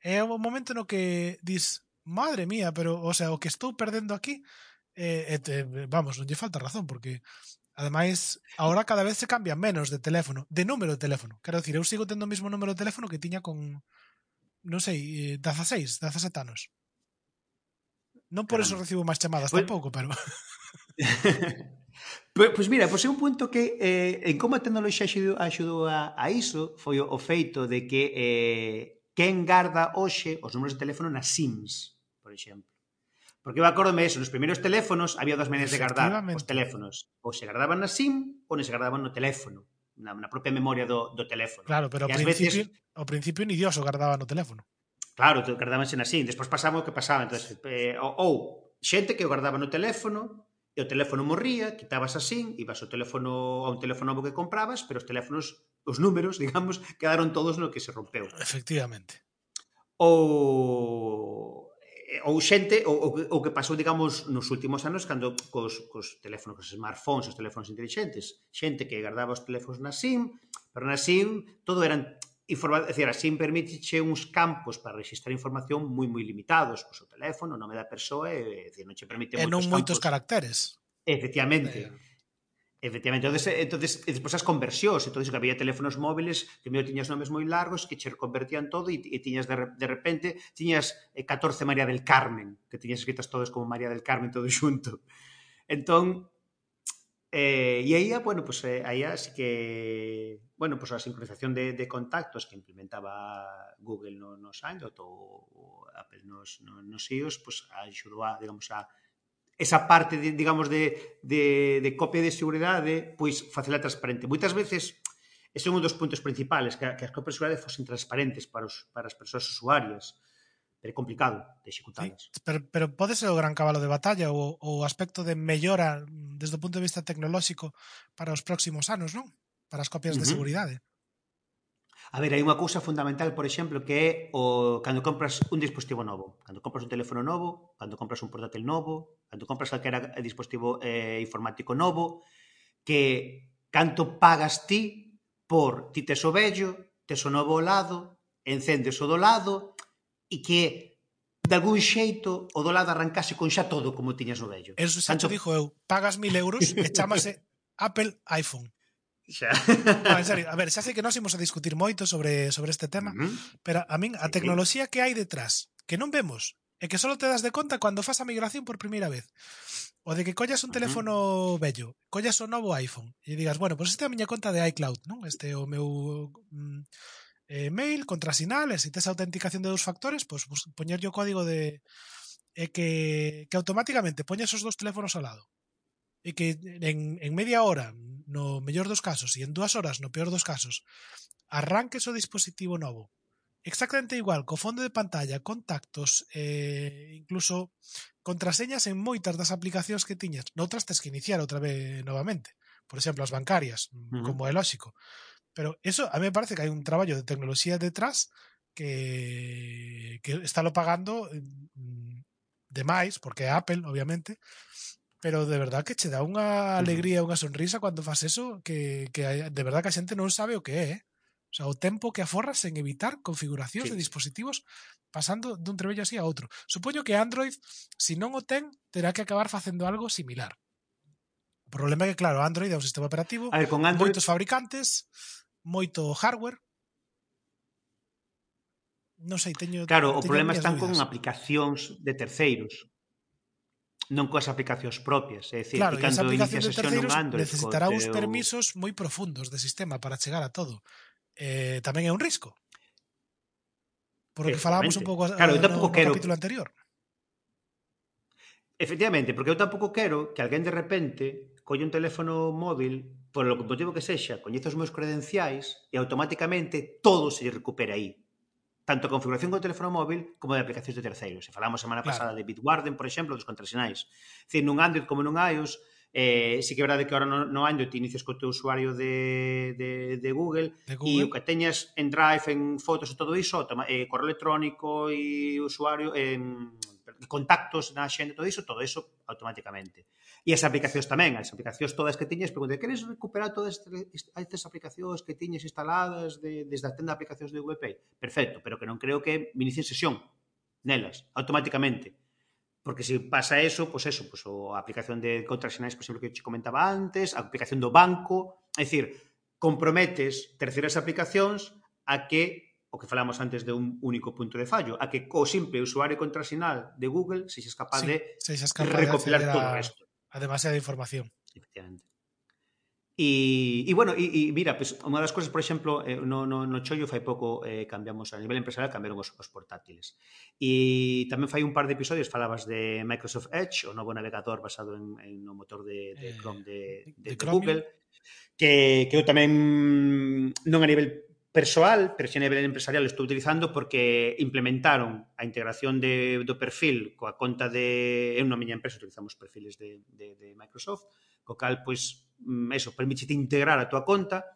É o momento no que dis, madre mía, pero o sea, o que estou perdendo aquí eh, eh, vamos, non lle falta razón porque ademais agora cada vez se cambian menos de teléfono, de número de teléfono. Quero dicir, eu sigo tendo o mesmo número de teléfono que tiña con non sei, eh, 16, 17 anos. Non por Caramba. eso recibo máis chamadas pues... tampouco, pero Pois pues mira, pois pues é un punto que eh, en como a tecnoloxía axudou, axudou a, a iso foi o, o feito de que eh, quen garda hoxe os números de teléfono nas SIMs, por exemplo. Porque eu acordome eso, nos primeiros teléfonos había dos maneiras de gardar os teléfonos. Ou se gardaban na SIM ou se gardaban no teléfono, na, na propia memoria do, do teléfono. Claro, pero ao principio, veces... ao principio ni Dios o gardaba no teléfono. Claro, gardábanse na SIM. Despois pasaba o que pasaba. Entonces, eh, ou, ou xente que o guardaba no teléfono e o teléfono morría, quitabas así, ibas ao teléfono a un teléfono novo que comprabas, pero os teléfonos, os números, digamos, quedaron todos no que se rompeu. Efectivamente. Ou eh, ou xente ou, ou que pasou, digamos, nos últimos anos cando cos, cos teléfonos, cos smartphones, os teléfonos inteligentes, xente que guardaba os teléfonos na SIM, pero na SIM todo eran informa, decir, así permitiche uns campos para registrar información moi moi limitados, pois o teléfono, o nome da persoa, e, decir, non che permite e non moitos caracteres. Efectivamente. Eh. Efectivamente, entonces, eh, entonces e despois as conversións, entonces que había teléfonos móviles que mellor tiñas nomes moi largos que che convertían todo e, e tiñas de, de repente tiñas eh, 14 María del Carmen, que tiñas escritas todos como María del Carmen todo xunto. Entón, Eh, e aí, bueno, pues eh, aí así que, bueno, pues a sincronización de, de contactos que implementaba Google no, nos Android ou Apple nos, no, nos iOS, pues axudou a, digamos, a esa parte, de, digamos, de, de, de copia de seguridade, pois facela transparente. Moitas veces, ese é un dos puntos principais, que, que as copias de seguridade fosen transparentes para, os, para as persoas usuarias pero é complicado de executalas. Sí, pero, pero pode ser o gran cabalo de batalla ou o aspecto de mellora desde o punto de vista tecnolóxico para os próximos anos, non? Para as copias uh -huh. de seguridade. A ver, hai unha cousa fundamental, por exemplo, que é o cando compras un dispositivo novo, cando compras un teléfono novo, cando compras un portátil novo, cando compras calquera dispositivo eh, informático novo, que canto pagas ti por ti tes o vello, tes o novo ao lado, encendes o do lado, e que de algún xeito o do lado arrancase con xa todo como tiñas o vello. Eso xa Tanto... te dixo eu, pagas mil euros e chamase Apple iPhone. Xa. No, en serio, a ver, xa sei que nós imos a discutir moito sobre sobre este tema, uh -huh. pero a min a tecnoloxía que hai detrás, que non vemos, e que só te das de conta cando fas a migración por primeira vez. O de que collas un uh -huh. teléfono bello, collas o novo iPhone e digas, bueno, pois pues esta é a miña conta de iCloud, non? Este é o meu mm, eh, mail, contrasinales, e tes autenticación de dous factores, pois pues, poñerlle o código de e que, que automáticamente poña esos dos teléfonos ao lado. E que en, en media hora, no mellor dos casos, e en dúas horas, no peor dos casos, arranques o dispositivo novo exactamente igual, co fondo de pantalla, contactos, eh, incluso contraseñas en moitas das aplicacións que tiñas. Noutras tes que iniciar outra vez novamente. Por exemplo, as bancarias, uh -huh. como é lóxico. Pero eso, a mí me parece que hay un traballo de tecnoloxía detrás que, que está lo pagando mm, demais, porque é Apple, obviamente, pero de verdad que che dá unha alegría, unha sonrisa cando faz eso, que, que de verdad que a xente non sabe o que é, eh? O sea, o tempo que aforras en evitar configuracións sí. de dispositivos pasando dun trebello así a outro. Supoño que Android, se si non o ten, terá que acabar facendo algo similar. O problema é que, claro, Android é un sistema operativo, a ver, con Android... moitos fabricantes, moito hardware. Non sei, teño... Claro, teño o problema están con aplicacións de terceiros non coas aplicacións propias, é dicir, claro, e cando inicia a sesión nun Android necesitará teu... uns permisos moi profundos de sistema para chegar a todo. Eh, tamén é un risco. Por o que falábamos un pouco claro, a, no, no, no quero... capítulo anterior. Efectivamente, porque eu tampouco quero que alguén de repente colle un teléfono móvil polo motivo que sexa, coñece os meus credenciais e automáticamente todo se lle recupera aí. Tanto a configuración co teléfono móvil como de aplicacións de terceiros. Se falamos semana claro. pasada de Bitwarden, por exemplo, dos contrasinais. Dicir, nun Android como nun iOS, eh, sí que é verdade que ahora no, no Android te inicias co teu usuario de, de, de, Google, de Google e o que teñas en Drive, en fotos e todo iso, toma, eh, correo electrónico e usuario, en eh, contactos na xente, todo iso, todo iso automáticamente. E as aplicacións tamén, as aplicacións todas que tiñes, pregunte, queres recuperar todas estas aplicacións que tiñes instaladas de, desde a tenda de aplicacións de Google Play? Perfecto, pero que non creo que inicien sesión nelas, automáticamente. Porque se si pasa eso, pois pues eso, pois pues, a aplicación de contrasinais, por exemplo, que te comentaba antes, a aplicación do banco, é dicir, comprometes terceiras aplicacións a que o que falamos antes de un único punto de fallo, a que co simple usuario contrasinal de Google sexas capaz sí, de sexas capaz recopilar de todo o resto. A demasiada información. Efectivamente. E, e bueno, e, e mira, pues, unha das cousas, por exemplo, eh, no, no, no Chollo fai pouco eh, cambiamos a nivel empresarial, cambiaron os, os portátiles. E tamén fai un par de episodios falabas de Microsoft Edge, o novo navegador basado en, en no motor de, de eh, Chrome de, de, de, de Google, que, que eu tamén non a nivel persoal, pero xa a nivel empresarial estou utilizando porque implementaron a integración de, do perfil coa conta de... Eu na miña empresa utilizamos perfiles de, de, de Microsoft, co cal, pois, mm, eso, permítete integrar a tua conta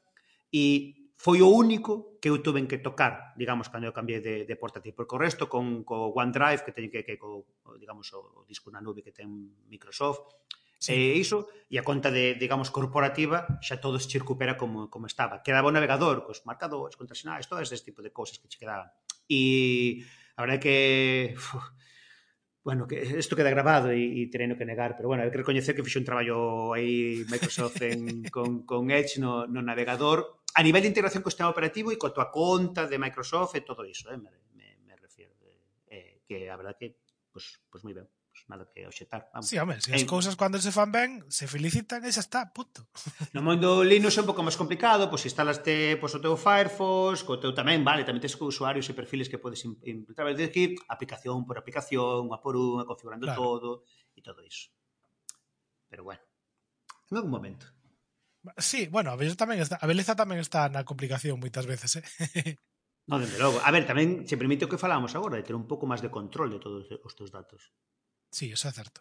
e foi o único que eu tuve que tocar, digamos, cando eu cambiei de, de portátil, porque o resto con co OneDrive que teñen que, que co, digamos, o disco na nube que ten Microsoft, Sí. E iso, e a conta de, digamos, corporativa xa todo se recupera como, como estaba. Quedaba o navegador, cos marcadores, contrasinais, todo ese tipo de cousas que che quedaban. E a verdade que... Uf, bueno, que isto queda grabado e, e tereno que negar, pero bueno, hai que recoñecer que fixe un traballo aí Microsoft en, con, con Edge no, no navegador a nivel de integración co sistema operativo e coa tua conta de Microsoft e todo iso, eh, me, me, me refiero. Eh, que a verdade que, pois, pues, pois pues moi ben nada que obxectar. Vamos. Sí, home, se as en... cousas cando se fan ben, se felicitan e xa está, punto. No mundo Linux é un pouco máis complicado, pois instalaste pois, o teu Firefox, co teu tamén, vale, tamén tens usuarios e perfiles que podes implementar, tens que ir aplicación por aplicación, unha por unha, configurando claro. todo e todo iso. Pero bueno, en algún momento. Sí, bueno, a beleza tamén está, a beleza tamén está na complicación moitas veces, eh? No, dende logo. A ver, tamén se permite o que falamos agora, de ter un pouco máis de control de todos os teus datos. Sí, eso é certo.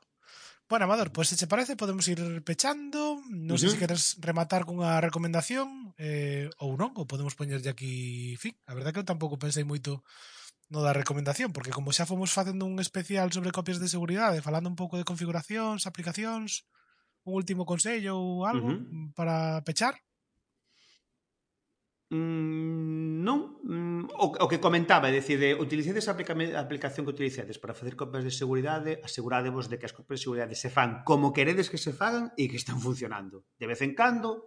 Bueno, Amador, pues, se che parece podemos ir pechando uh -huh. sei se queres rematar cunha recomendación eh, Ou non, ou podemos poñerlle aquí fin A verdade que eu tampouco pensei moito no da recomendación Porque como xa fomos facendo un especial sobre copias de seguridade Falando un pouco de configuracións, aplicacións Un último consello ou algo uh -huh. para pechar Mm, non, mm, o, o que comentaba, é dicir, de, utilicedes a aplicación que utilicedes para facer copias de seguridade, asegurádevos de que as copias de seguridade se fan como queredes que se fagan e que están funcionando. De vez en cando,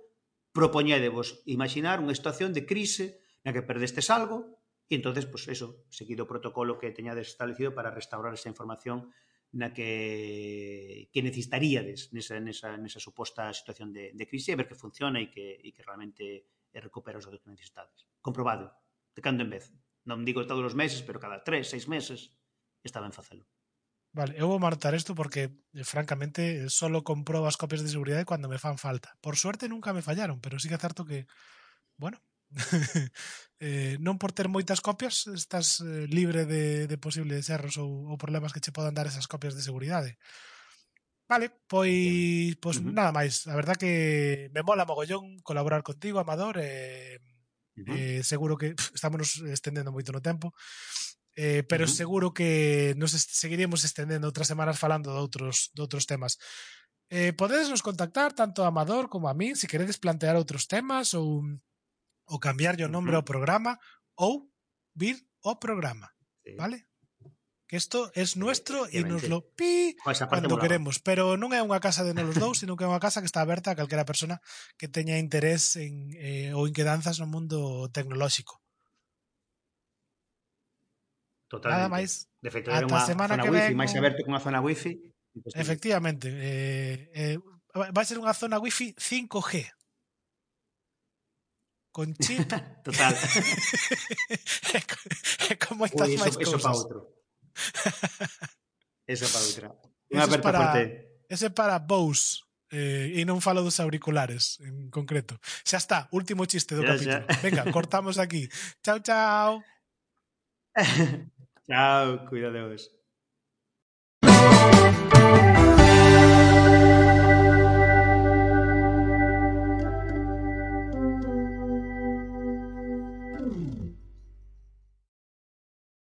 propoñédevos imaginar unha situación de crise na que perdestes algo e entonces, pues eso, seguido o protocolo que teñades establecido para restaurar esa información na que, que necesitaríades nesa, nesa, nesa suposta situación de, de crise e ver que funciona e que, e que realmente e recupera os datos que necesitades. Comprobado, de cando en vez. Non digo todos os meses, pero cada tres, seis meses está ben facelo. Vale, eu vou martar isto porque, eh, francamente, solo compro as copias de seguridade cando me fan falta. Por suerte nunca me fallaron, pero sí que é certo que, bueno, eh, non por ter moitas copias estás eh, libre de, de posibles erros ou, ou problemas que che podan dar esas copias de seguridade. Vale, pois, pois uh -huh. nada máis. A verdad que me mola mogollón colaborar contigo, Amador. Eh, uh -huh. eh, seguro que pff, estamos estendendo moito no tempo. Eh, pero uh -huh. seguro que nos seguiremos estendendo outras semanas falando de outros, de outros temas. Eh, podedes nos contactar tanto a Amador como a mí se si queredes plantear outros temas ou, ou cambiar o nombre uh -huh. ao programa ou vir o programa. Sí. Vale? que isto é es nuestro e nos lo pi pues cando queremos, pero non é unha casa de nolos dous, sino que é unha casa que está aberta a calquera persona que teña interés en eh, ou inquedanzas no mundo tecnolóxico. Totalmente. Nada máis. De feito, era unha semana zona que wifi, máis aberto que unha zona wifi. Efectivamente. Eh, eh, vai ser unha zona wifi 5G con chip. Total. é como estás máis cousas. Eso para outro. Esa para outra. Unha aperta para, forte. Ese para Bose. Eh, e non falo dos auriculares en concreto. Xa está, último chiste do ya, capítulo. Ya. Venga, cortamos aquí. Chao, chao. chao, cuidadevos.